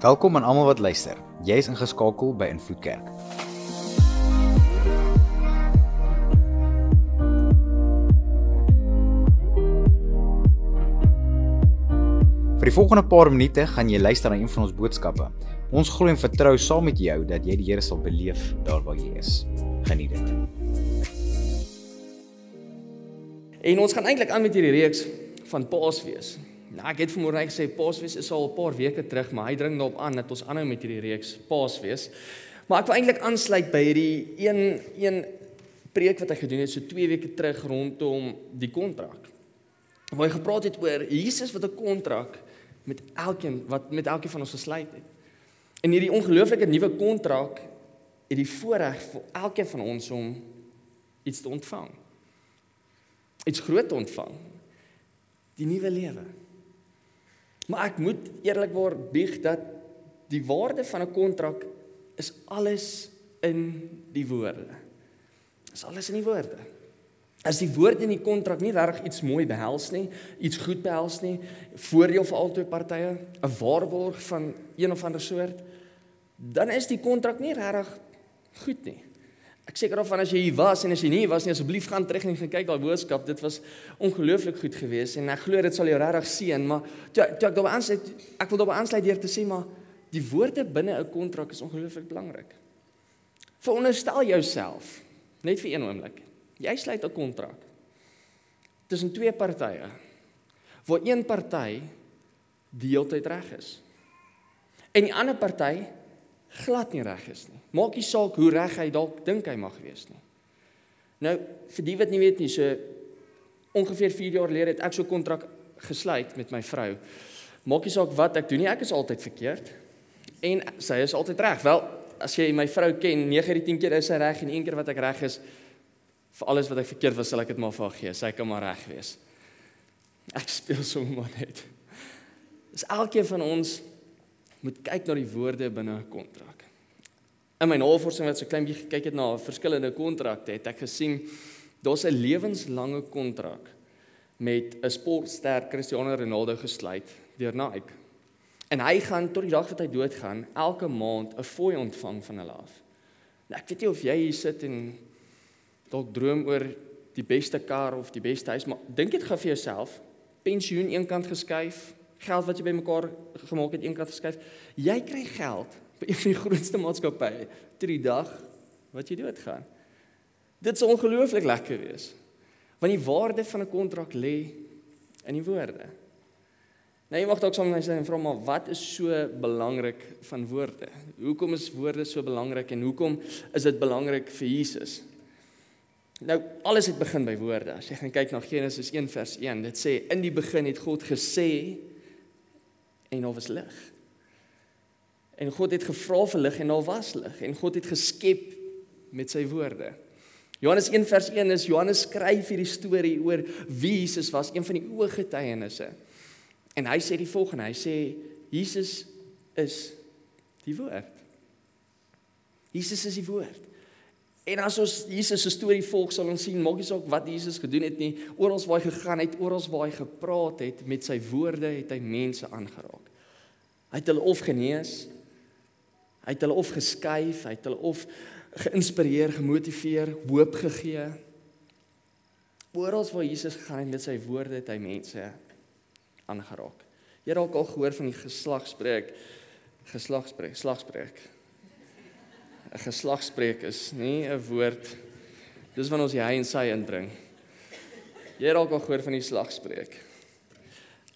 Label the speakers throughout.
Speaker 1: Welkom aan almal wat luister. Jy's ingeskakel by Invloed Kerk. Vir die volgende paar minute gaan jy luister na een van ons boodskappe. Ons glo en vertrou saam met jou dat jy die Here sal beleef daar waar jy is. Geniet dit.
Speaker 2: En ons gaan eintlik aan met hierdie reeks van Paasfees. Nou ek het vanmôre gesê Paasfees is al 'n paar weke terug, maar hy dring daarop aan dat ons aanhou met hierdie reeks Paasfees. Maar ek wil eintlik aansluit by hierdie een een preek wat hy gedoen het so 2 weke terug rondom die kontrak. Waar hy gepraat het oor Jesus wat 'n kontrak met elkeen wat met elkeen van ons gesluit het. En hierdie ongelooflike nuwe kontrak het die voorreg vir elkeen van ons om iets te ontvang. Iets groot te ontvang. Die nuwe lewe. Maar ek moet eerlikwaar bieg dat die waarde van 'n kontrak is alles in die woorde. Is alles in die woorde. As die woord in die kontrak nie regtig iets mooi behels nie, iets goed behels nie, voordeel vir albei partye, 'n waarborg van een of ander soort, dan is die kontrak nie regtig goed nie. Ek seker of as jy hier was en as jy nie was nie, asseblief gaan terug en gaan kyk daai boodskap. Dit was ongelooflik goed geweest en ek glo dit sal jou regtig seën, maar toe ek daarby aansluit, ek wil daarby aansluit deur te sê maar die woorde binne 'n kontrak is ongelooflik belangrik. Veronderstel jouself net vir een oomblik. Jy sluit 'n kontrak tussen twee partye waar een party die hele tyd reg is en die ander party glad nie reg is nie. Maak nie saak hoe reg hy dalk dink hy mag wees nie. Nou, vir die wat nie weet nie, so ongeveer 4 jaar gelede het ek so 'n kontrak gesluit met my vrou. Maak nie saak wat ek doen nie, ek is altyd verkeerd en sy is altyd reg. Wel, as jy my vrou ken, 9 uit 10 keer is sy reg en een keer wat ek reg is, vir alles wat ek verkeerd was, sal ek dit maar vir haar gee. Sy kan maar reg wees. Ek speel sommer maar net. Dis elkeen van ons moet kyk na die woorde binne 'n kontrak. In my navorsing wat so klein bietjie gekyk het na verskillende kontrakte, het ek gesien daar's 'n lewenslange kontrak met 'n sportster Cristiano Ronaldo gesluit deur Nike. En hy gaan tot die dag wat hy doodgaan elke maand 'n fooi ontvang van hulle af. Nou ek weet nie of jy hier sit en dalk droom oor die beste kar of die beste huis, maar dink dit gou vir jouself, pensioen eenkant geskuif, geld wat jy bymekaar gemaak het eenkant geskuif. Jy kry geld by een van die grootste maatskappye tot die dag wat jy doodgaan. Dit sou ongelooflik lekker wees. Want die waarde van 'n kontrak lê in die woorde. Nou jy mag dalk soms sê en vra maar wat is so belangrik van woorde? Hoekom is woorde so belangrik en hoekom is dit belangrik vir Jesus? Nou alles het begin by woorde. As jy gaan kyk na Genesis 1 vers 1, dit sê in die begin het God gesê en daar was lig. En God het gevra vir lig en daar was lig en God het geskep met sy woorde. Johannes 1 vers 1 is Johannes skryf hierdie storie oor wie Jesus was, een van die ooggetuienisse. En hy sê die volgende, hy sê Jesus is die woord. Jesus is die woord. En as ons Jesus se storie volg, sal ons sien maak nie saak wat Jesus gedoen het nie, oral waar hy gegaan het, oral waar hy gepraat het met sy woorde, het hy mense aangeraak. Hy het hulle of genees, hy het hulle of geskuif, hy het hulle of geïnspireer, gemotiveer, hoop gegee. Oral waar Jesus gegaan het met sy woorde, het hy mense aangeraak. Jy dalk al gehoor van die geslagspreek, geslagspreek, slagspreek. 'n Geslagspreek is nie 'n woord dis wanneer ons hy en sy indring. Jy het dalk al gehoor van die slagspreek.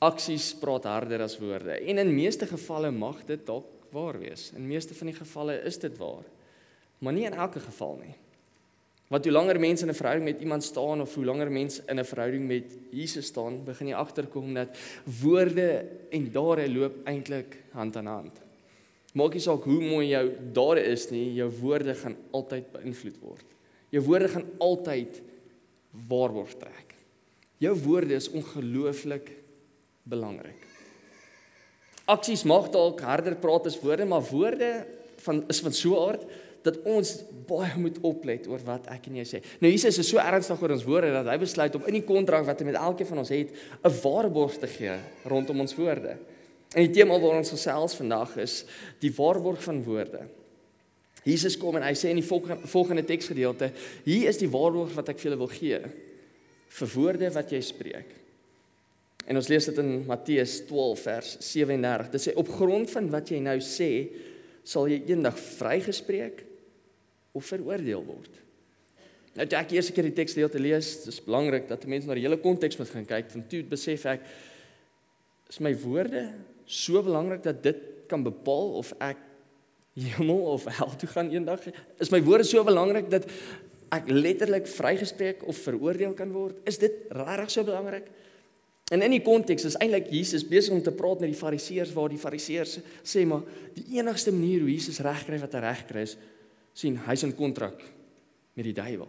Speaker 2: Aksies praat harder as woorde en in meeste gevalle mag dit dalk waar wees. In meeste van die gevalle is dit waar. Maar nie in elke geval nie. Want hoe langer mense in 'n verhouding met iemand staan of hoe langer mense in 'n verhouding met Jesus staan, begin jy agterkom dat woorde en dade loop eintlik hand aan hand. Maak nie saak hoe mooi jou dade is nie, jou woorde gaan altyd beïnvloed word. Jou woorde gaan altyd waarborg trek. Jou woorde is ongelooflik belangrik. Aksies mag dalk harder praat as woorde, maar woorde van is van so 'n aard dat ons baie moet oplet oor wat ek en jy sê. Nou Jesus is so ernstig oor ons woorde dat hy besluit om in die kontrak wat hy met elkeen van ons het, 'n waarborg te gee rondom ons woorde. En die tema waaroor ons gesels vandag is die waarborg van woorde. Jesus kom en hy sê in die volgende, volgende teksgedeelte, hier is die waarborg wat ek vir julle wil gee vir woorde wat jy spreek. En ons lees dit in Matteus 12 vers 37. Dit sê op grond van wat jy nou sê, sal jy eendag vrygespreek of veroordeel word. Nou ek eers keer die teks deel te lees, dis belangrik dat mense na die hele konteks moet gaan kyk. Van toe besef ek is my woorde so belangrik dat dit kan bepaal of ek hemel of hel toe gaan eendag. Is my woorde so belangrik dat ek letterlik vrygespreek of veroordeel kan word? Is dit regtig so belangrik? En in die konteks is eintlik Jesus besig om te praat met die Fariseërs waar die Fariseërs sê maar die enigste manier hoe Jesus regkry wat hy regkry is sien hy's in kontrak met die duiwel.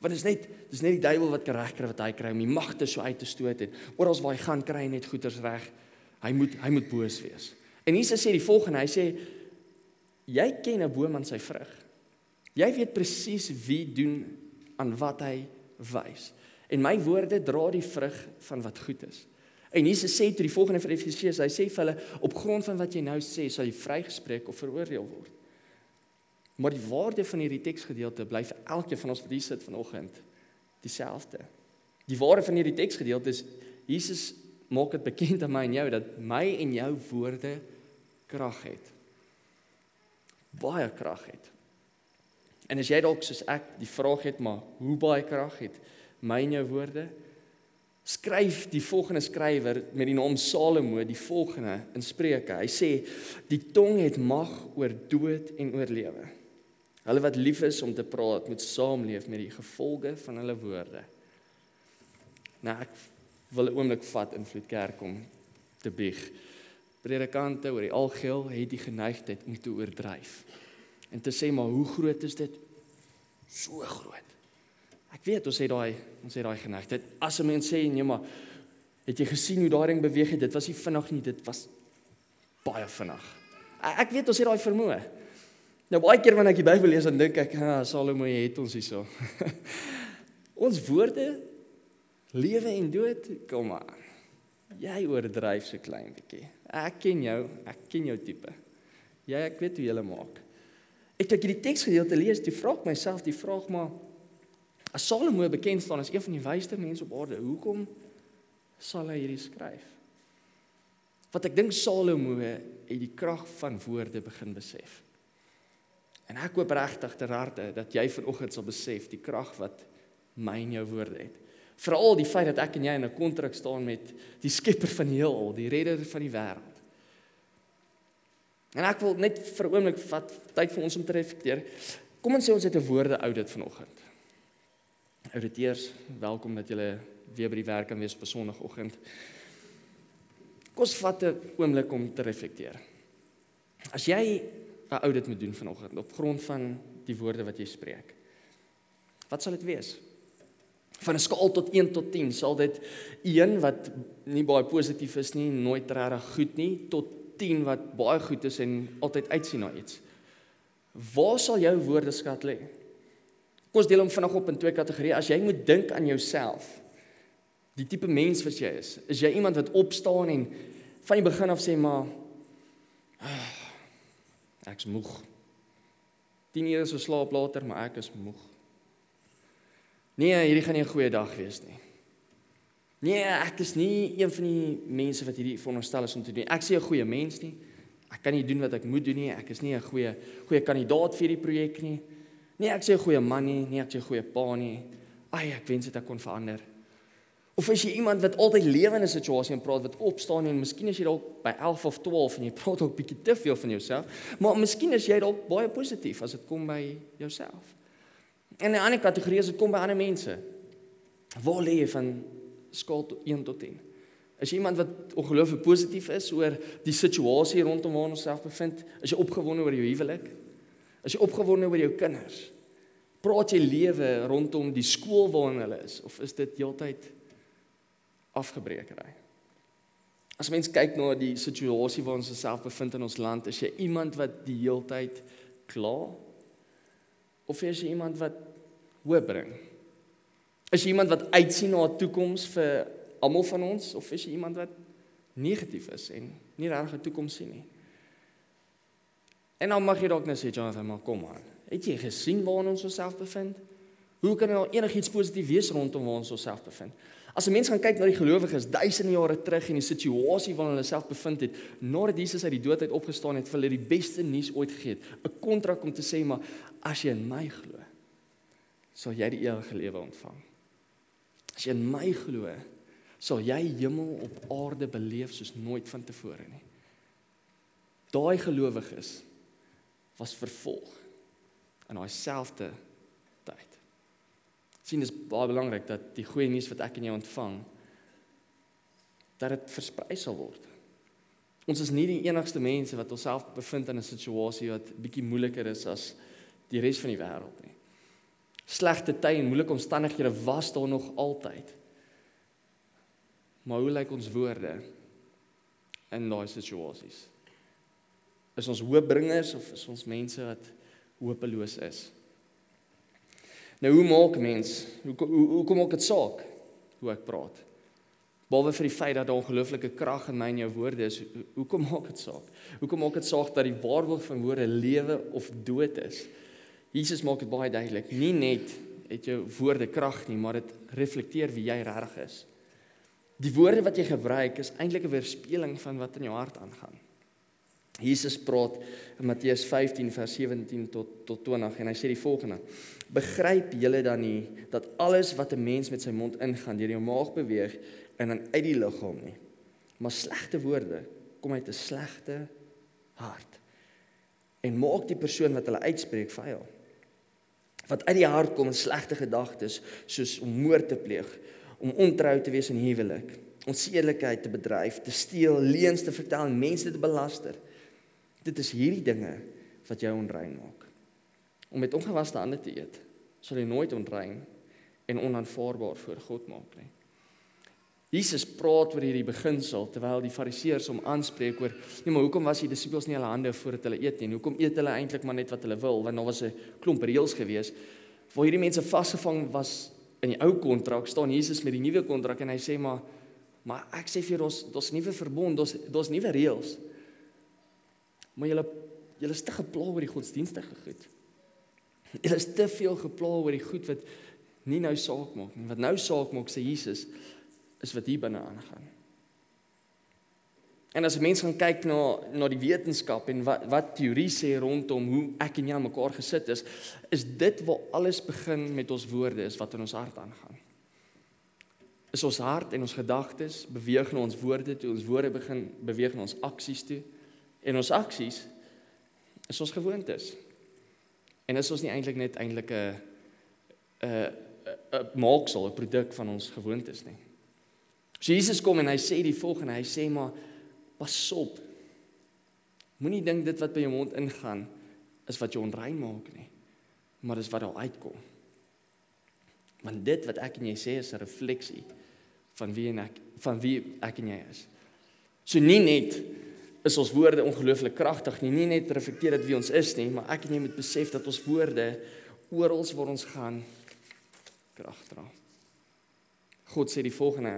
Speaker 2: Want is net dis net die duiwel wat kan regkry wat hy kry om die magte so uit te stoot en oral waar hy gaan kry net goeders reg. Hy moet hy moet boos wees. En Jesus sê die volgende, hy sê Jy ken 'n boom aan sy vrug. Jy weet presies wie doen aan wat hy wys. En my woorde dra die vrug van wat goed is. En Jesus sê toe die volgende vir Efesiërs, hy sê vir hulle op grond van wat jy nou sê, sal jy vrygespreek of veroordeel word. Maar die waarde van hierdie teksgedeelte bly vir elkeen van ons wat hier sit vanoggend dieselfde. Die waarde van hierdie teksgedeelte is Jesus maak dit bekend aan my en jou dat my en jou woorde krag het baie krag het. En as jy dalk soos ek die vraag het, maar hoe baie krag het my en jou woorde? Skryf die volgende skrywer met die naam Salomo die volgende in Spreuke. Hy sê die tong het mag oor dood en oor lewe. Hulle wat lief is om te praat, moet saamleef met die gevolge van hulle woorde. Nou ek wil 'n oomblik vat in Vloedkerk om te bieg predikante oor die algeheel het die geneigtheid om te oordryf. En te sê maar hoe groot is dit? So groot. Ek weet ons het daai ons het daai geneigtheid. As 'n mens sê nee maar het jy gesien hoe daai ding beweeg het? Dit was nie vinnig nie, dit was baie vinnig. Ek weet ons het daai vermoë. Nou baie keer wanneer ek die Bybel lees dan dink ek, "Ha, ah, Salomo het ons hierso." ons woorde lewe en dood, kom maar. Jy oordryf so klein bietjie. Ek ken jou, ek ken jou tipe. Jy ek weet hoe jy maak. Ek het hierdie teksgedeelte lees, die vraag myself, die vraag maar as Salomo bekend staan as een van die wysste mense op aarde, hoekom sal hy hierdie skryf? Wat ek dink Salomo het die krag van woorde begin besef. En ek hoop regtig ter harte dat jy vanoggend sal besef die krag wat my en jou woorde het. Veral die feit dat ek en jy in 'n kontrak staan met die skepper van die heelal, die redder van die wêreld. En ek wil net vir 'n oomblik vat tyd vir ons om te reflekteer. Kom ons sê ons het 'n woorde audit vanoggend. Auditeurs, welkom dat julle weer by die werk kan wees op Sondagoggend. Kom ons vat 'n oomblik om te reflekteer. As jy 'n audit moet doen vanoggend op grond van die woorde wat jy spreek. Wat sal dit wees? van 'n skaal tot 1 tot 10 sal dit 1 wat nie baie positief is nie, nooit regtig goed nie, tot 10 wat baie goed is en altyd uitsien na iets. Waar sal jou woordeskat lê? Kom ons deel hom vinnig op in twee kategorieë. As jy moet dink aan jouself, die tipe mens wat jy is, is jy iemand wat opstaan en van die begin af sê maar ah, ek's moeg. 10 ure so slaap later, maar ek is moeg. Nee, hierdie gaan nie 'n goeie dag wees nie. Nee, ek is nie een van die mense wat hierdie veronderstel is om te doen. Ek sê 'n goeie mens nie. Ek kan nie doen wat ek moet doen nie. Ek is nie 'n goeie goeie kandidaat vir hierdie projek nie. Nee, ek sê 'n goeie man nie, nee, ek sê 'n goeie pa nie. Ai, ek wens dit ek kon verander. Of as jy iemand wat altyd lewe in 'n situasie en praat wat opstaan en miskien as jy dalk by 11 of 12 en jy praat ook bietjie te veel van jouself, maar miskien is jy dalk baie positief as dit kom by jouself. En 'n ander kategorie is dit kom by ander mense. Waar lê jy van skaal tot 1 tot 10? As jy iemand wat ongelooflik positief is oor die situasie rondom waar ons self bevind, is jy opgewonde oor jou huwelik? Is jy opgewonde oor jou kinders? Praat jy lewe rondom die skool waarin hulle is of is dit heeltyd afgebreekery? As mens kyk na die situasie waar ons osself bevind in ons land, is jy iemand wat die heeltyd kla of is jy iemand wat hoop bring? Is jy iemand wat uitsien na 'n toekoms vir almal van ons of is jy iemand wat negatief is en nie regtig 'n toekoms sien nie. En dan mag jy dalk net sê Jonathan, maar kom aan. Het jy gesien waar ons onsself bevind? Hoe kan daar enigiets positief wees rondom waar ons onsself bevind? As 'n mens gaan kyk na die gelowiges duisende jare terug en die situasie waarin hulle self bevind het, nadat Jesus uit die dood uit opgestaan het, vir hulle die beste nuus ooit gegee het, 'n kontrak om te sê maar as jy in my glo, sal jy die ewige lewe ontvang. As jy in my glo, sal jy hemel op aarde beleef soos nooit vantevore nie. Daai gelowiges was vervolg in daai selfde sien dis baie belangrik dat die goeie nuus wat ek en jy ontvang dat dit versprei sal word. Ons is nie die enigste mense wat onsself bevind in 'n situasie wat bietjie moeiliker is as die res van die wêreld nie. Slegte tye en moeilike omstandighede was daar nog altyd. Maar hoe lyk ons woorde in daai situasies? Is ons hoopbringers of is ons mense wat hopeloos is? Nou hoe maak mens? Hoe hoe, hoe kom ek dit saak hoe ek praat? Behalwe vir die feit dat daar ongelooflike krag in my en jou woorde is, hoe kom maak dit saak? Hoe kom maak dit saak dat die waarheid van woorde lewe of dood is? Jesus maak dit baie duidelik. Nie net het jou woorde krag nie, maar dit reflekteer wie jy regtig is. Die woorde wat jy gebruik is eintlik 'n weerspieëling van wat in jou hart aangaan. Jesus praat in Matteus 15 vers 17 tot tot 20 en hy sê die volgende: Begryp julle dan nie dat alles wat 'n mens met sy mond ingaan deur jou maag beweeg en dan uit die liggaam nie, maar slegte woorde kom uit 'n slegte hart en maak die persoon wat hulle uitspreek vuil. Wat uit die hart kom is slegte gedagtes soos om moord te pleeg, om ontrou te wees in huwelik, onsedelikheid te bedryf, te steel, leuns te vertel en mense te belaster. Dit is hierdie dinge wat jou onrein maak. Om met ongewaste hande te eet, sal jy nooit onrein en onaanvaarbaar voor God maak nie. Jesus praat oor hierdie beginsel terwyl die fariseërs hom aanspreek oor, "Nee, maar hoekom was die disippels nie hulle hande voordat hulle eet nie? Hoekom eet hulle eintlik maar net wat hulle wil?" Want daar was 'n klomp reëls gewees waar hierdie mense vasgevang was in die ou kontrak. staan Jesus met die nuwe kontrak en hy sê maar maar ek sê vir ons, daar's nuwe verbond, daar's daar's nuwe reëls. Maar julle julle is te gepla oor die godsdienstige goed. Julle is te veel gepla oor die goed wat nie nou saak maak nie. Wat nou saak maak sê Jesus is wat hier binne aangaan. En as mense gaan kyk na na die wetenskap en wat wat teorie sê rondom hoe ek en jy aan mekaar gesit is, is dit waar alles begin met ons woorde is wat in ons hart aangaan. Is ons hart en ons gedagtes beweeg na ons woorde toe, ons woorde begin beweeg na ons aksies toe. En ons aksies is ons gewoontes. En is ons nie eintlik net eintlik 'n 'n 'n maaksel, 'n produk van ons gewoontes nie. So Jesus kom en hy sê die volgende, hy sê maar pas op. Moenie dink dit wat by jou mond ingaan is wat jou onrein maak nie, maar dis wat daar uitkom. Want dit wat ek en jy sê is 'n refleksie van wie ek van wie ek en jy is. So nie net is ons woorde ongelooflik kragtig nie. Nie net reflekteer dit wie ons is nie, maar ek en jy moet besef dat ons woorde oral waar ons gaan krag dra. God sê die volgende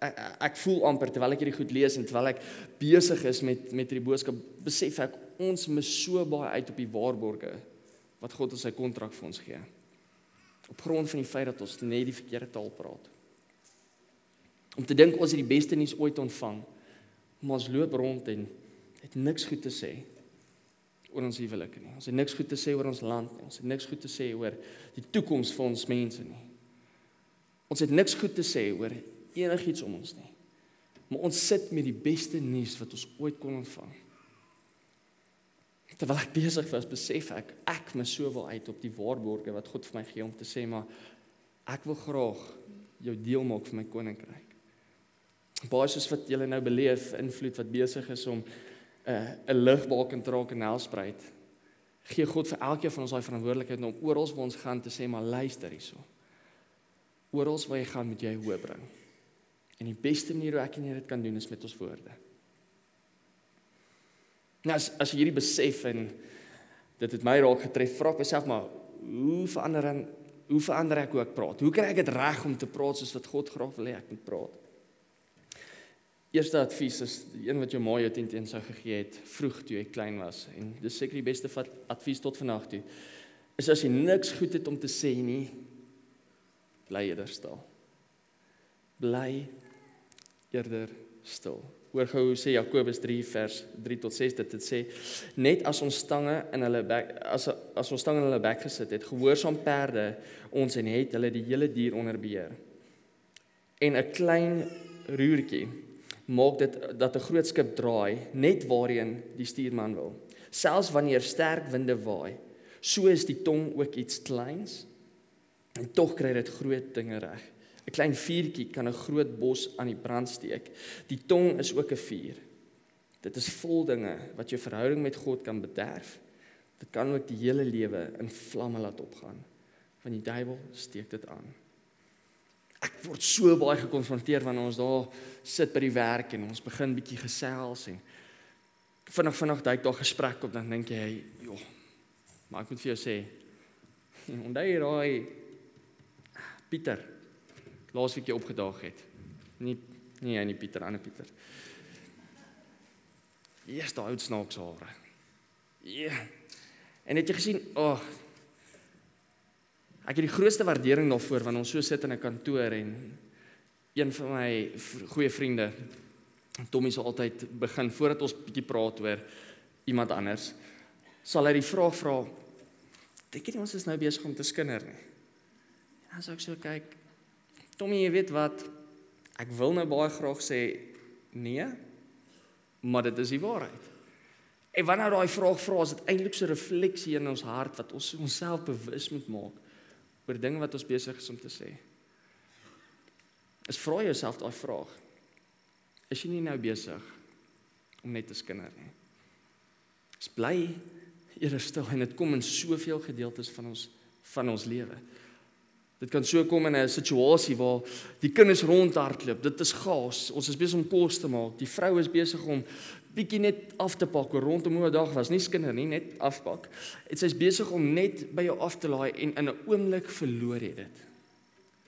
Speaker 2: ek, ek voel amper terwyl ek hierdie goed lees en terwyl ek besig is met met hierdie boodskap besef ek ons mis so baie uit op die waarborge wat God in sy kontrak vir ons gee. Op grond van die feit dat ons net die verkeerde taal praat. Om te dink ons het die beste nuus ooit ontvang maar ons loop rond en het niks goed te sê oor ons huwelike nie. Ons het niks goed te sê oor ons land nie. Ons het niks goed te sê oor die toekoms vir ons mense nie. Ons het niks goed te sê oor enigiets om ons nie. Maar ons sit met die beste nuus wat ons ooit kon ontvang. Terwyl ek besig was, besef ek ek mis so wel uit op die waarborge wat God vir my gee om te sê maar ek wil graag jou deel maak van my koninkryk baie soos wat julle nou beleef invloed wat besig is om 'n uh, 'n ligbalk te raak in Nelspruit. Gee God vir elkeen van ons daai verantwoordelikheid om oral waar ons gaan te sê maar luister hierso. Oral waar jy gaan moet jy hoop bring. En die beste manier hoe ek en jy dit kan doen is met ons woorde. Nou as as jy hierdie besef en dit het my raak getref, vra myself maar hoe verander en hoe verander ek hoe ek praat? Hoe kry ek dit reg om te praat soos wat God graag wil hê ek moet praat? Eerste advies is die een wat jou ma jou teen sou gegee het vroeg toe jy klein was en dis seker die beste advies tot vandag toe. Is as jy niks goed het om te sê nie, bly eerder stil. Bly eerder stil. Hoor gou hoe sê Jakobus 3 vers 3 tot 6 dit dit sê net as ons stange in hulle bek as as ons stange in hulle bek gesit het gehoorsaam perde ons en het hulle die hele dier onder beheer. En 'n klein roertjie maak dit dat 'n groot skip draai net waarheen die stuurman wil. Selfs wanneer sterk winde waai, so is die tong ook iets kleins en tog kry dit groot dinge reg. 'n Klein vuurtjie kan 'n groot bos aan die brand steek. Die tong is ook 'n vuur. Dit is vol dinge wat jou verhouding met God kan bederf. Dit kan ook die hele lewe in vlamme laat opgaan. Want die duiwel steek dit aan. Ek word so baie gekonfronteer wanneer ons daar sit by die werk en ons begin bietjie gesels en vinnig vinnig daai daar gesprek op dan dink jy, "Joh, maar ek moet vir jou sê, onthou jy daai Pieter laasweek jy opgedaag het. Nie nie hy nie Pieter, ander Pieter. Eers daai oud snaaks hare. Ja. En het jy gesien, ag oh, Ek het die grootste waardering daarvoor wanneer ons so sit in 'n kantoor en een van my goeie vriende Tommy sal altyd begin voordat ons bietjie praat oor iemand anders sal hy die vraag vra dink jy ons is nou besig om te skinder nie? En as ek so kyk Tommy jy weet wat? Ek wil nou baie graag sê nee maar dit is die waarheid. En wanneer daai vraag vra is dit eintlik so 'n refleksie in ons hart wat ons onsself bewus moet maak oor dinge wat ons besig is om te sê. Is vra jouself daai vraag. Is jy nie nou besig om net te skinder nie? Is bly eerder stil en dit kom in soveel gedeeltes van ons van ons lewe. Dit kan so kom in 'n situasie waar die kinders rondhardloop. Dit is gaas. Ons is besig om kos te maak. Die vrou is besig om bietjie net af te pak oor rondom hoe 'n dag was. Nie skinder nie, net afpak. Dit sy's besig om net by jou af te laai en in 'n oomblik verloor jy dit.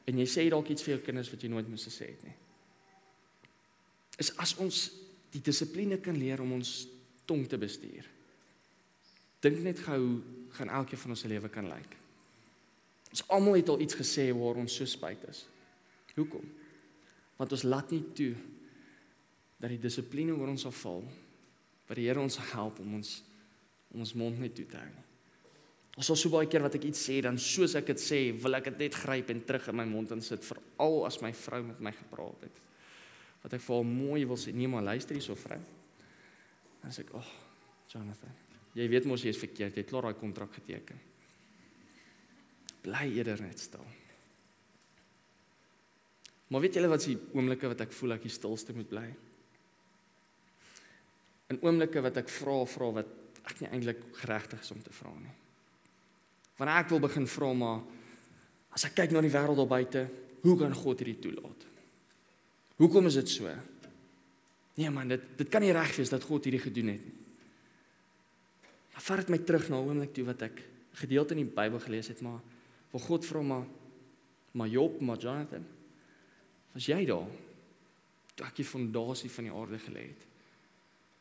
Speaker 2: En jy sê dalk iets vir jou kinders wat jy nooit moes gesê het nie. Is as ons die dissipline kan leer om ons tong te bestuur. Dink net gou gaan elkeen van ons se lewe kan lyk. Ons almal het al iets gesê waar ons so spyt is. Hoekom? Want ons laat nie toe dat die dissipline oor ons afval. Wat die Here ons help om ons om ons mond net toe te hou. Ons sal so baie keer wat ek iets sê dan soos ek dit sê, wil ek dit net gryp en terug in my mond insit veral as my vrou met my gepraat het. Wat ek vir haar mooi wil sê, nee maar luister hierso vrou. Dan sê ek, "Ag, oh, Jonathan, jy weet mos jy is verkeerd, jy het klaar daai kontrak geteken." Bly eerder net stil. Maar weet julle wat is die oomblikke wat ek voel ek die stilste moet bly? In oomblikke wat ek vra vra wat ek nie eintlik geregtig is om te vra nie. Wanneer ek wil begin vra maar as ek kyk na die wêreld daar buite, hoe kan God hierdie toelaat? Hoekom is dit so? Nee man, dit dit kan nie reg wees dat God hierdie gedoen het nie. Maar vat dit my terug na 'n oomblik toe wat ek gedeelte in die Bybel gelees het, maar Waar God vra maar maar Job, maar Jonathan, was jy daar? Toe ek die fondasie van die aarde gelê het.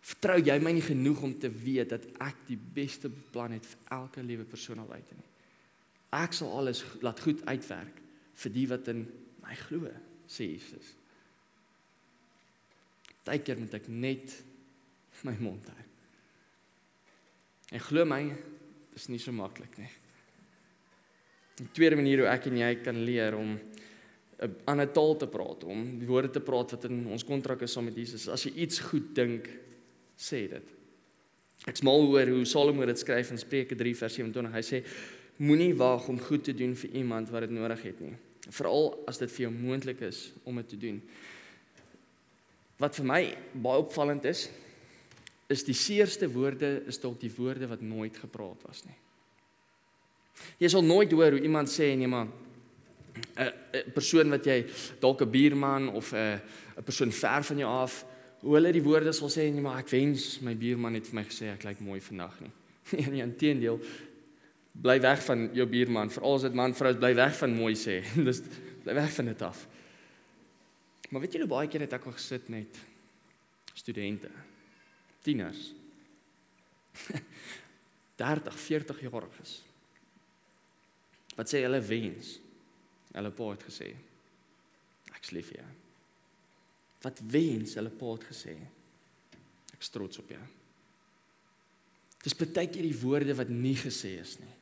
Speaker 2: Vertrou jy my nie genoeg om te weet dat ek die beste beplan het vir elke liewe persoon al buite nie. Ek sal alles laat goed uitwerk vir die wat in my glo, sê Jesus. Partykeer moet ek net my mond hou. En glo my, dis nie so maklik nie. Die tweede manier hoe ek en jy kan leer om 'n ander taal te praat, om die woorde te praat wat in ons kontrak is saam met Jesus. As jy iets goed dink, sê dit. Ek smal hoor hoe Salomo dit skryf in Spreuke 3 vers 27. Hy sê moenie wag om goed te doen vir iemand wat dit nodig het nie, veral as dit vir jou moontlik is om dit te doen. Wat vir my baie opvallend is, is die seerste woorde is dalk die woorde wat nooit gepraat was nie. Jy sal nooit hoor hoe iemand sê nee maar 'n persoon wat jy dalk 'n buurman of 'n 'n persoon ver van jou af hoe hulle die woorde sal sê nee maar ek wens my buurman het vir my gesê ek lyk mooi vandag nie. Nee, nee, inteendeel bly weg van jou buurman, veral as dit man vrou bly weg van mooi sê. Dis bly weg van dit af. Maar weet hoe baie keer het ek al gesit net studente, tieners. 30, 40 jariges. Wat sê hulle wens? Hulle pa het gesê ek's lief vir jou. Wat wens hulle pa het gesê? Ek's trots op jou. Dis baie keer die woorde wat nie gesê is nie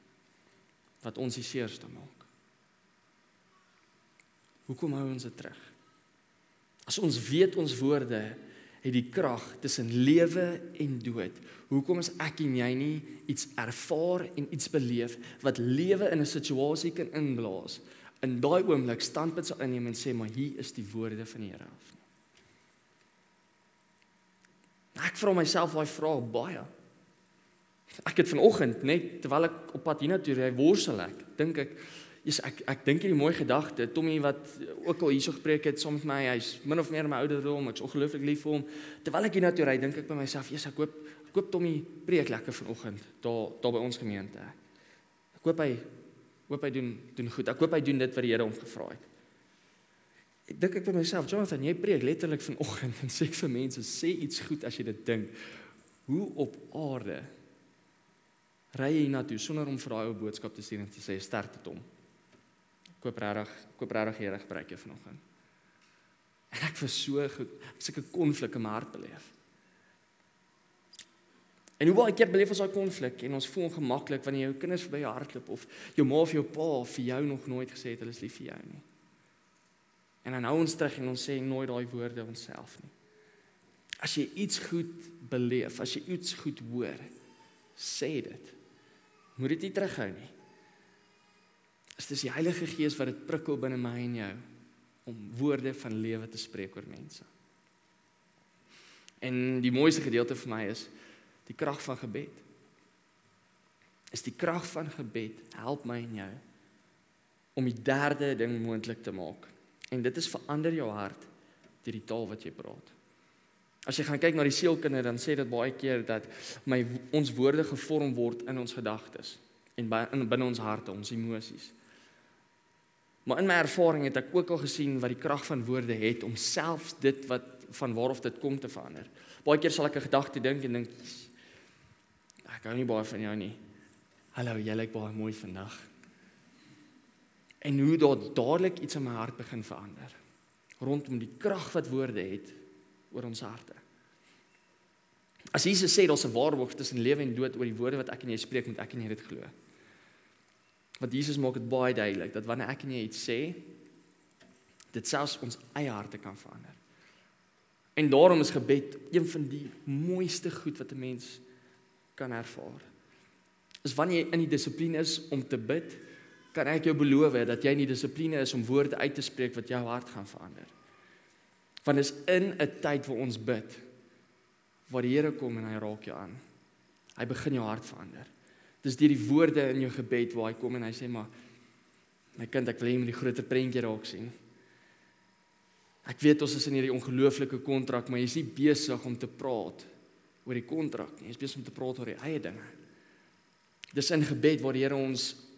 Speaker 2: wat ons die seerste maak. Hoekom hou ons dit terug? As ons weet ons woorde het die krag tussen lewe en dood. Hoekom is ek en jy nie iets ervaar en iets beleef wat lewe in 'n situasie kan inblaas? In daai oomblik standpunt sal inneem en sê maar hier is die woorde van die Here af. Ek vra myself daai vraag baie. Ek het vanoggend net terwyl ek op pad hiernatoe ry worstel ek, dink ek Yes, ek ek dink hierdie mooi gedagte. Tommy wat ook al hierso gepreek het saam met my, hy's min of meer my ouderdom, ek's ongelooflik lief vir hom. Terwyl ek hier na toe ry, dink ek by myself, "Jesus, ek hoop ek hoop Tommy preek lekker vanoggend daar daar by ons gemeente." Ek hoop hy hoop hy doen doen goed. Ek hoop hy doen dit wat die Here hom gevra het. Ek dink ek by myself, Jonathan, jy preek letterlik vanoggend en sê vir mense, sê iets goed as jy dit dink. Hoe op aarde ry jy na toe sonder om vir daai ou boodskap te stuur en te sê sterkte tot hom? koop regtig koop regtig Here gebruik jou vanoggend. En ek was so goed, ek seker konflik in my hart beleef. En hoe baie keer beleef ons daai konflik en ons voel ongemaklik wanneer jou kinders verby jou hardloop of jou ma of jou pa vir jou nog nooit gesê het hulle is lief vir jou nie. En dan hou ons terug en ons sê nooit daai woorde onsself nie. As jy iets goed beleef, as jy iets goed hoor, sê dit. Moet dit nie terughou nie is dis die Heilige Gees wat dit prikkel binne my en jou om woorde van lewe te spreek oor mense. En die mooiste gedeelte vir my is die krag van gebed. Is die krag van gebed help my en jou om die derde ding moontlik te maak. En dit is verander jou hart deur die taal wat jy praat. As jy gaan kyk na die sielkinders dan sê dit baie keer dat my ons woorde gevorm word in ons gedagtes en binne ons harte, ons emosies. Maar in my ervaring het ek ook al gesien wat die krag van woorde het om selfs dit wat van waarof dit kom te verander. Baie keer sal ek 'n gedagte dink en dink ek hou nie baie van jou nie. Hallo, jy lyk baie mooi vandag. En hoe dit dadelik iets in my hart begin verander rondom die krag wat woorde het oor ons harte. As Jesus sê daar's 'n waarborg tussen lewe en dood oor die woorde wat ek en jy spreek, moet ek en jy dit glo. Want Jesus maak dit baie duidelik dat wanneer ek en jy iets sê, dit selfs ons eie harte kan verander. En daarom is gebed een van die mooiste goed wat 'n mens kan ervaar. Is wanneer jy in die dissipline is om te bid, kan ek jou beloof dat jy in die dissipline is om woorde uit te spreek wat jou hart gaan verander. Want is in 'n tyd waar ons bid, waar die Here kom en hy raak jou aan. Hy begin jou hart verander. Dis deur die woorde in jou gebed waar hy kom en hy sê maar my kind, ek wil hê jy moet die groter prentjie raak sien. Ek weet ons is in hierdie ongelooflike kontrak, maar jy's nie besig om te praat oor die kontrak nie. Jy's besig om te praat oor die eie dinge. Dis in gebed waar die Here ons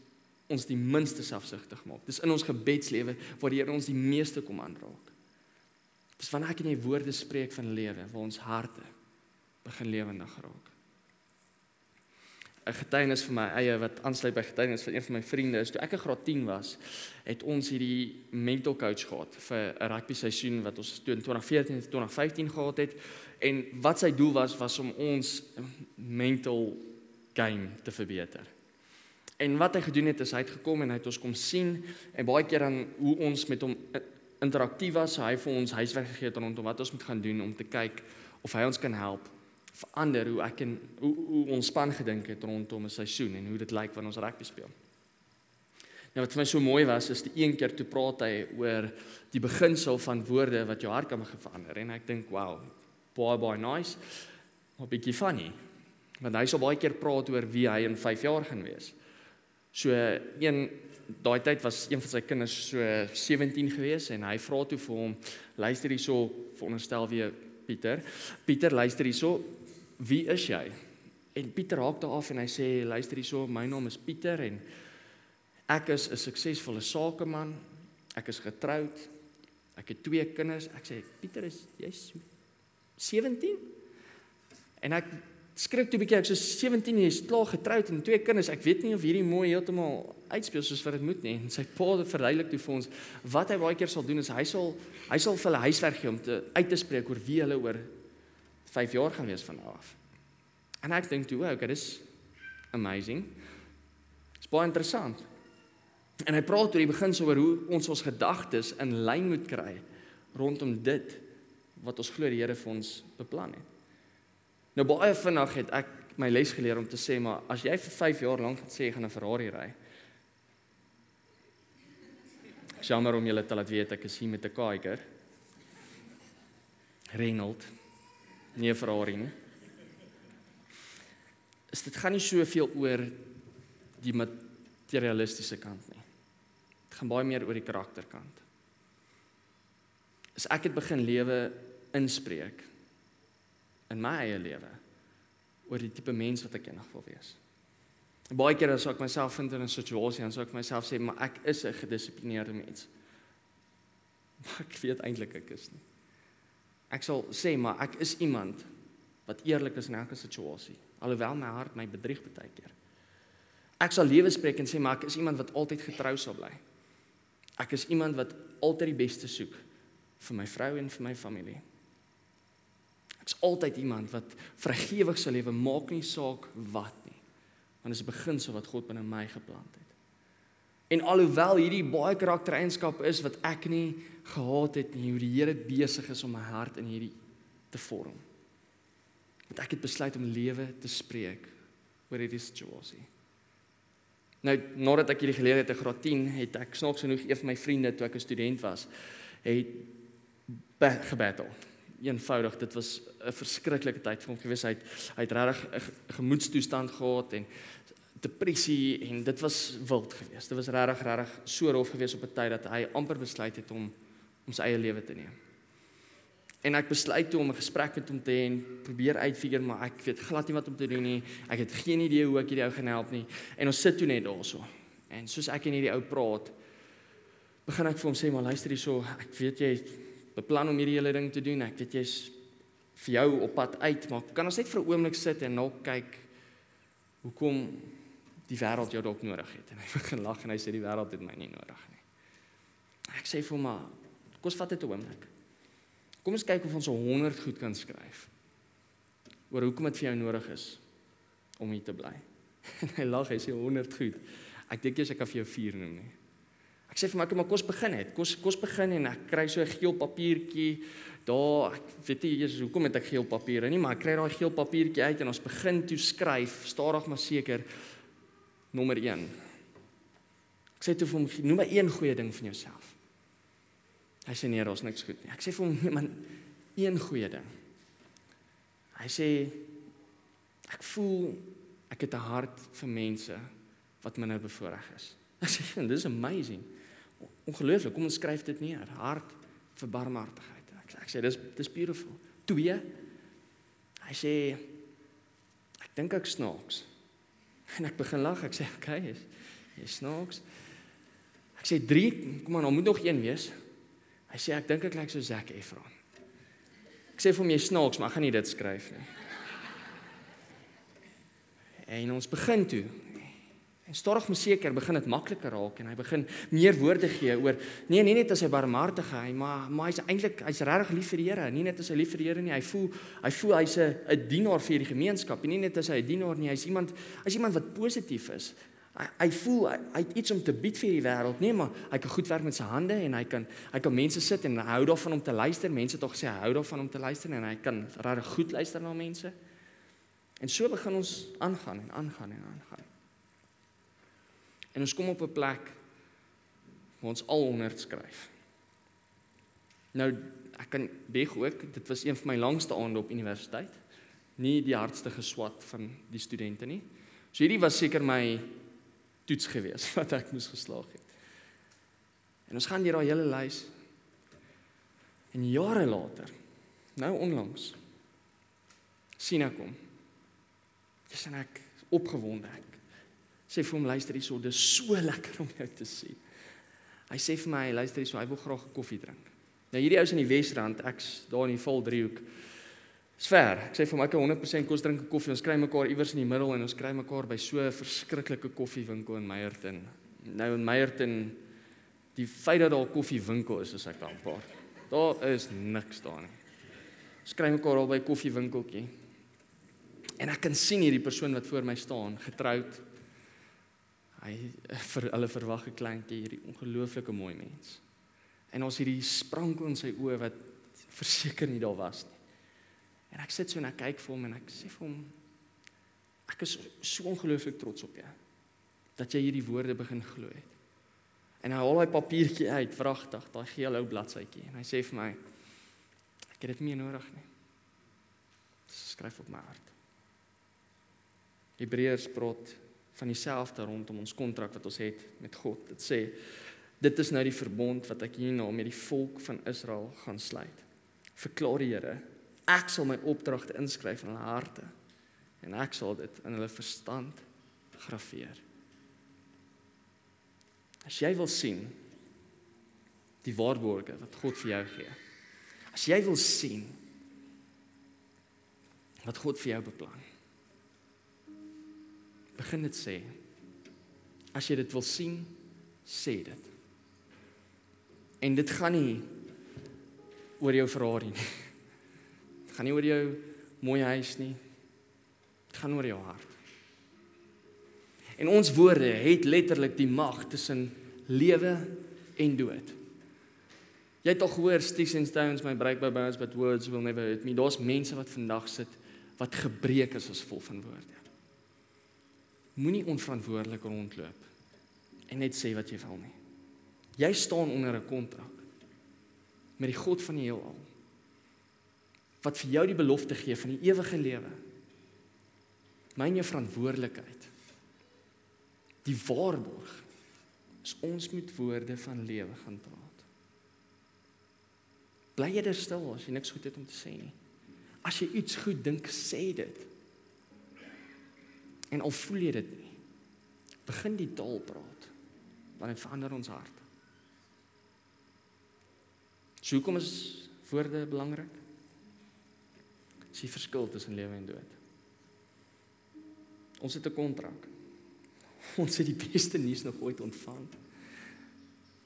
Speaker 2: ons die minste selfsugtig maak. Dis in ons gebedslewe waar die Here ons die meeste kom aanraak. Dis wanneer ek en jy woorde spreek van lewe waar ons harte begin lewendig raak. 'n getuienis vir my eie wat aansluit by getuienis van een van my vriende is toe ek in graad 10 was, het ons hierdie mental coach gehad vir 'n rugby seisoen wat ons toe in 2014 en 2015 gehad het en wat sy doel was was om ons mental game te verbeter. En wat hy gedoen het is hy het gekom en hy het ons kom sien en baie keer dan hoe ons met hom interaktief was, hy het vir ons huiswerk gegee rondom wat ons moet gaan doen om te kyk of hy ons kan help verander hoe ek en hoe, hoe ons span gedink het rondom 'n seisoen en hoe dit lyk wanneer ons rugby speel. Nou wat vir my so mooi was is die een keer toe praat hy oor die beginsel van woorde wat jou hart kan verander en ek dink wow, baie baie nice. Maar bietjie funny. Want hy sou baie keer praat oor wie hy in 5 jaar gaan wees. So een daai tyd was een van sy kinders so 17 gewees en hy vra toe vir hom luister hierso veronderstel wie Pieter. Pieter luister hierso wie is jy? En Pieter haak daar af en hy sê luister hierso, my naam is Pieter en ek is 'n suksesvolle sakeman. Ek is getroud. Ek het twee kinders. Ek sê Pieter is jy's 17. En ek skrik toe 'n bietjie ek so 17 is klaar getroud en twee kinders. Ek weet nie of hierdie mooi heeltemal uitspeel soos wat dit moet nie. En sy pa het verduidelik toe vir ons wat hy baie keer sal doen is hy sal hy sal vir hulle huiswerk gee om te uit te spreek oor wie hulle oor 5 jaar gaan wees van nou af. En ek dink toe, okay, dis amazing. Dis baie interessant. En hy praat oor die begin so oor hoe ons ons gedagtes in lyn moet kry rondom dit wat ons glo die Here vir ons beplan het. Nou baie vinnig het ek my les geleer om te sê maar as jy vir 5 jaar lank het sê gaan 'n Ferrari ry. Jammer om julle te laat weet ek is hier met 'n Kiger. Renault. Nie 'n Ferrari nie. Is dit gaan nie soveel oor die materialistiese kant nie. Dit gaan baie meer oor die karakterkant. As ek het begin lewe inspreek in my eie lewe oor die tipe mens wat ek eendag wil wees. Baie kere as ek myself vind in 'n situasie en sou ek myself sê maar ek is 'n gedissiplineerde mens. Maar ek weet eintlik ek is nie. Ek sal sê maar ek is iemand wat eerlik is in elke situasie alhoewel my hart my bedrieg baie keer. Ek sal lewe spreek en sê maar ek is iemand wat altyd getrou sal bly. Ek is iemand wat altyd die beste soek vir my vrou en vir my familie. Ek's altyd iemand wat vrygewig sal lewe, maak nie saak wat nie. Want dit is 'n beginsel wat God binne my geplant het. En alhoewel hierdie baie karaktereienskappe is wat ek nie gehad het nie, hoe die Here besig is om my hart in hierdie te vorm. Want ek het besluit om lewe te spreek oor hierdie situasie. Nou nadat ek hierdie geleer het in graad 10, het ek snaaks genoeg een van my vriende toe ek 'n student was, het gebattle eenvoudig. Dit was 'n verskriklike tyd vir hom gewees hy het hy het regtig 'n gemoedstoestand gehad en depressie en dit was wild geweest. Dit was regtig regtig so rof geweest op 'n tyd dat hy amper besluit het om om sy eie lewe te neem. En ek besluit toe om 'n gesprek met hom te hê en probeer uitfigure maar ek weet glad nie wat om te doen nie. Ek het geen idee hoe ek hierdie ou gaan help nie. En ons sit toe net daarso en soos ek en hierdie ou praat begin ek vir hom sê maar luister hierso ek weet jy beplan om hierdie hele ding te doen. Ek weet jy's vir jou op pad uit, maar kan ons net vir 'n oomblik sit en nou kyk hoekom die wêreld jou dalk nodig het. En hy begin lag en hy sê die wêreld het my nie nodig nie. Ek sê vir hom maar kom ons vat dit 'n oomblik. Kom ons kyk of ons 100 goed kan skryf oor hoekom dit vir jou nodig is om hier te bly. En hy lag, hy sê 100 goed. Ek dink jy sê ek kan vir jou 4 noem nie. Ek sê vir my, maar kos begin het. Kos kos begin en ek kry so 'n geel papiertjie. Daar, ek weet nie eers hoekom het ek geel papiere nie, maar ek kry daai geel papiertjie uit en ons begin toe skryf, stadig maar seker nommer 1. Ek sê toe vir hom, noem maar een goeie ding van jouself. Hy sê nee, daar's niks goed nie. Ek sê vir hom, nee man, een goeie ding. Hy sê ek voel ek het 'n hart vir mense wat minder bevoordeel is. Ek sê, "Dis amazing." Ongelooflik, kom ons skryf dit neer. Hart vir barmhartigheid. Ek ek sê dis dis beautiful. 2. Hy sê ek dink ek snaaks. En ek begin lag. Ek sê, "Oké, okay, is jy snaaks?" Ek sê 3, kom aan, daar moet nog een wees. Hy sê ek dink ek lyk so Zac Efron. Ek sê vir hom jy snaaks, maar ek gaan nie dit skryf nie. En ons begin toe. En stadig maar seker begin dit makliker raak en hy begin meer woorde gee oor nee nie net as hy barmhartigheid maar maar hy's eintlik hy's regtig lief vir die Here. Nie net as hy lief vir die Here nie hy voel hy voel hy's 'n 'n dienaar vir die gemeenskap. Nie net as hy 'n dienaar nie hy's iemand hy's iemand wat positief is. Hy, hy voel hy, hy het iets om te bied vir die wêreld nee maar hy kan goed werk met sy hande en hy kan hy kan mense sit en hou daarvan om te luister. Mense tog sê hy hou daarvan om te luister en hy kan regtig goed luister na mense. En so begin ons aangaan en aangaan en aangaan En ons kom op 'n plek waar ons al 100 skryf. Nou ek kan beg ook, dit was een van my langste aande op universiteit. Nie die hardste geswat van die studente nie. So hierdie was seker my toets gewees wat ek moes geslaag het. En ons gaan deur daai hele lys. En jare later, nou onlangs, sien ek hom. Dis en ek opgewonde. Ek sê vir hom luister hierso, dis so lekker om jou te sien. Hy sê vir my, luister hierso, hy wil graag 'n koffie drink. Nou hierdie ou is in die Wesrand, ek's daar in die Valdriehoek. Dis ver. Ek sê vir my ek 100% kos drink 'n koffie. Ons kry mekaar iewers in die middel en ons kry mekaar by so 'n verskriklike koffiewinkel in Meyerton. Nou in Meyerton die feit dat daar 'n koffiewinkel is, is ek dankbaar. Daar is niks daar nie. Ons kry mekaar al by 'n koffiewinkeltjie. En ek kan sien hierdie persoon wat voor my staan, getroud. Hy vir hulle verwag 'n kleintjie, hierdie ongelooflike mooi mens. En ons hierdie sprankel in sy oë wat verseker nie daar was nie. En ek sit so en ek kyk vir hom en ek sê vir hom ek is so ongelooflik trots op jou dat jy hierdie woorde begin glo het. En hy haal hy papiertjie uit, vragtig, daai geel ou bladsytjie en hy sê vir my ek het dit nie nodig nie. Skryf op my hart. Hebreërs praat van dieselfde rondom ons kontrak wat ons het met God. Dit sê dit is nou die verbond wat ek hierna met die volk van Israel gaan sluit. Verklaar die Here Ek sal my opdragte inskryf in hulle harte en ek sal dit in hulle verstand graweer. As jy wil sien die waarborge wat God vir jou gee. As jy wil sien wat God vir jou beplan. Begin dit sê. As jy dit wil sien, sê dit. En dit gaan nie oor jou Ferrari nie. Dit gaan nie oor jou mooi huis nie. Dit gaan oor jou hart. En ons woorde het letterlik die mag tussen lewe en dood. Jy het al gehoor sticks and stones may break my bones but words will never hurt me. Daar's mense wat vandag sit wat gebreek is as vol van woorde. Moenie onverantwoordelik rondloop en net sê wat jy wil nie. Jy staan onder 'n kontrak met die God van die heelal wat vir jou die belofte gee van die ewige lewe. Myn jou verantwoordelikheid. Die waarborg is ons moet woorde van lewe gaan praat. Bly jy stil as jy niks goed het om te sê nie. As jy iets goed dink, sê dit. En al voel jy dit nie, begin die taal praat. Want dit verander ons hart. So hoekom is woorde belangrik? Dis die verskil tussen lewe en dood. Ons het 'n kontrak. Ons het die beste nuus nog ooit ontvang.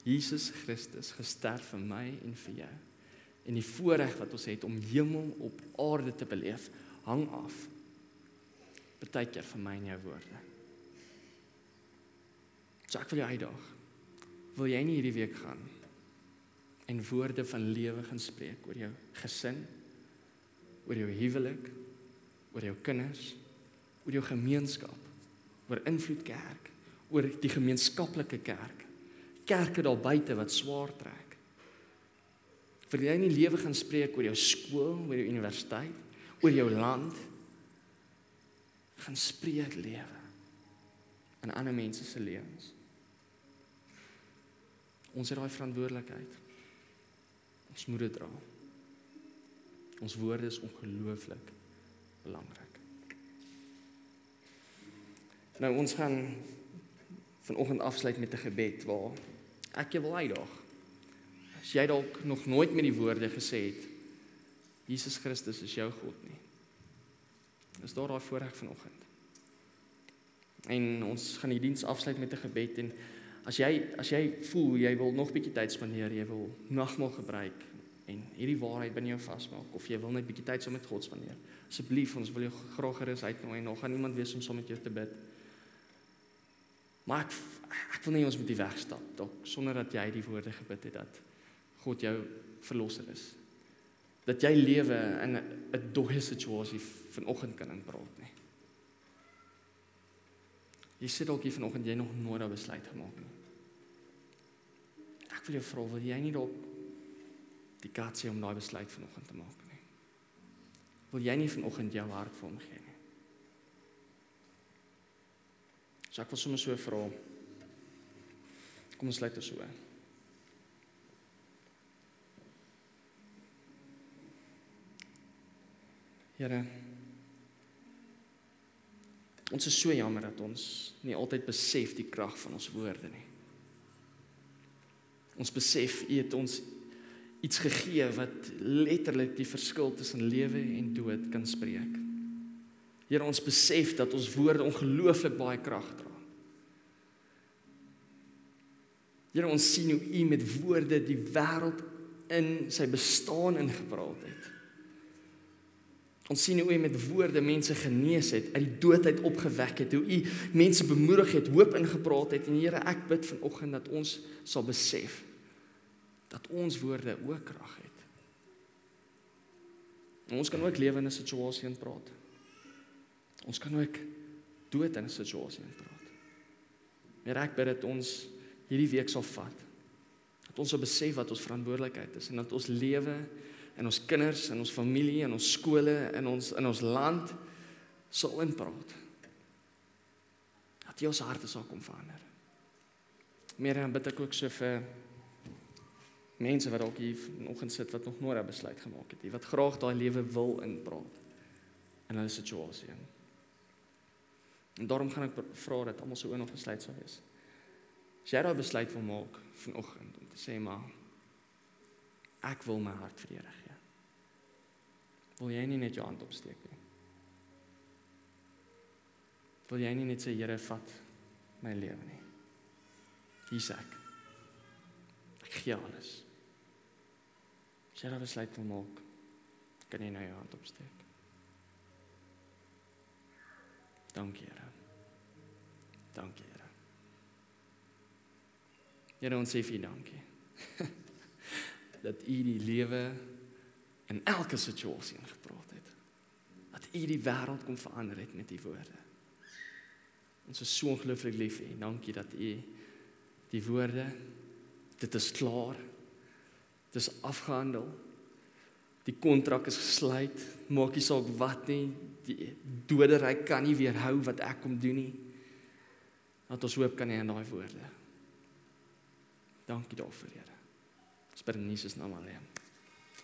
Speaker 2: Jesus Christus gesterf vir my en vir jou. En die voorreg wat ons het om hemel op aarde te beleef, hang af. Partykeer vir my en jou woorde. So ek wil jou uitdaag. Wil jy nie hierdie week gaan en woorde van lewe gaan spreek oor jou gesin? oor jou huwelik, oor jou kinders, oor jou gemeenskap, oor invloed kerk, oor die gemeenskaplike kerk. Kerke daar buite wat swaar trek. Vir jy nie lewe gaan spreek oor jou skool, oor jou universiteit, oor jou land gaan spreek lewe in ander mense se lewens. Ons het daai verantwoordelikheid. Ons moet dit dra. Ons woorde is ongelooflik belangrik. Nou ons gaan vanoggend afsluit met 'n gebed waar ek jou wil uitdaag. As jy dalk nog nooit met die woorde gesê het Jesus Christus is jou God nie. Is daar daai voorreg vanoggend? En ons gaan die diens afsluit met 'n gebed en as jy as jy voel jy wil nog bietjie tyd spandeer, jy wil nagmaal gebruik, en hierdie waarheid binne jou vasmaak of jy wil net bietjie tyd saam met God spandeer. Asseblief, ons wil jou graag gerus uitnooi en nog gaan iemand wees om saam met jou te bid. Maar ek ek wil nie ons moet die wegstap dalk sonder dat jy die woorde gebid het dat God jou verlosser is. Dat jy lewe in 'n dooie situasie vanoggend kan inpraat nie. Jy sit dalk hier vanoggend jy nog nooit daai besluit gemaak nie. Ek wil jou vra, wil jy nie dalk die katsie om daai besluit vanoggend te maak nie. Wil jy nie vanoggend jou hart vir hom gee nie? So ek wil sommer so vra. Kom ons sluit dit so. Here Ons is so jammer dat ons nie altyd besef die krag van ons woorde nie. Ons besef U het ons iets gegee wat letterlik die verskil tussen lewe en dood kan spreek. Here ons besef dat ons woorde ongelooflik baie krag dra. Here ons sien hoe U met woorde die wêreld in sy bestaan ingepraat het. Ons sien hoe U met woorde mense genees het, uit die dood uit opgewek het, hoe U mense bemoedig het, hoop ingepraat het en Here ek bid vanoggend dat ons sal besef dat ons woorde ook krag het. En ons kan ook lewe in 'n situasie en praat. Ons kan ook dood in 'n situasie en praat. Meer ek bid dat ons hierdie week sal vat. Dat ons sal besef wat ons verantwoordelikheid is en dat ons lewe en ons kinders en ons familie en ons skole en ons in ons land sal inpraat. Dat jy ons harte sal kom verander. Meer dan bid ek ook so vir mense wat dalk hier vanoggend sit wat nog nooit 'n besluit gemaak het nie, wat graag daai lewe wil inpraat in hulle situasie. En daarom gaan ek vra dat almal se oë nog gesluit sal wees. As jy daai besluit wil maak vanoggend om te sê maar ek wil my hart vir die Here gee. Wil jy nie net jou hand opsteek nie? Wil jy nie net sê Here vat my lewe nie? Hier's ek. Ek gee alles. As jy daai besluit wil maak, kan jy nou jou hand opsteek. Dankie, Here. Dankie, Here. Here, ons sê vir dankie. dat U die lewe in elke situasie ingepraat het. Dat U die wêreld kom verander het met U woorde. Ons is so ongelooflik lief U. Dankie dat U die woorde dit is klaar Dis afgehandel. Die kontrak is gesluit. Maak nie saak wat nie. Die doderyk kan nie weerhou wat ek kom doen nie. Dat ons hoop kan hê in daai woorde. Dankie daarvoor, Here. Ons bid in Jesus naam alleen.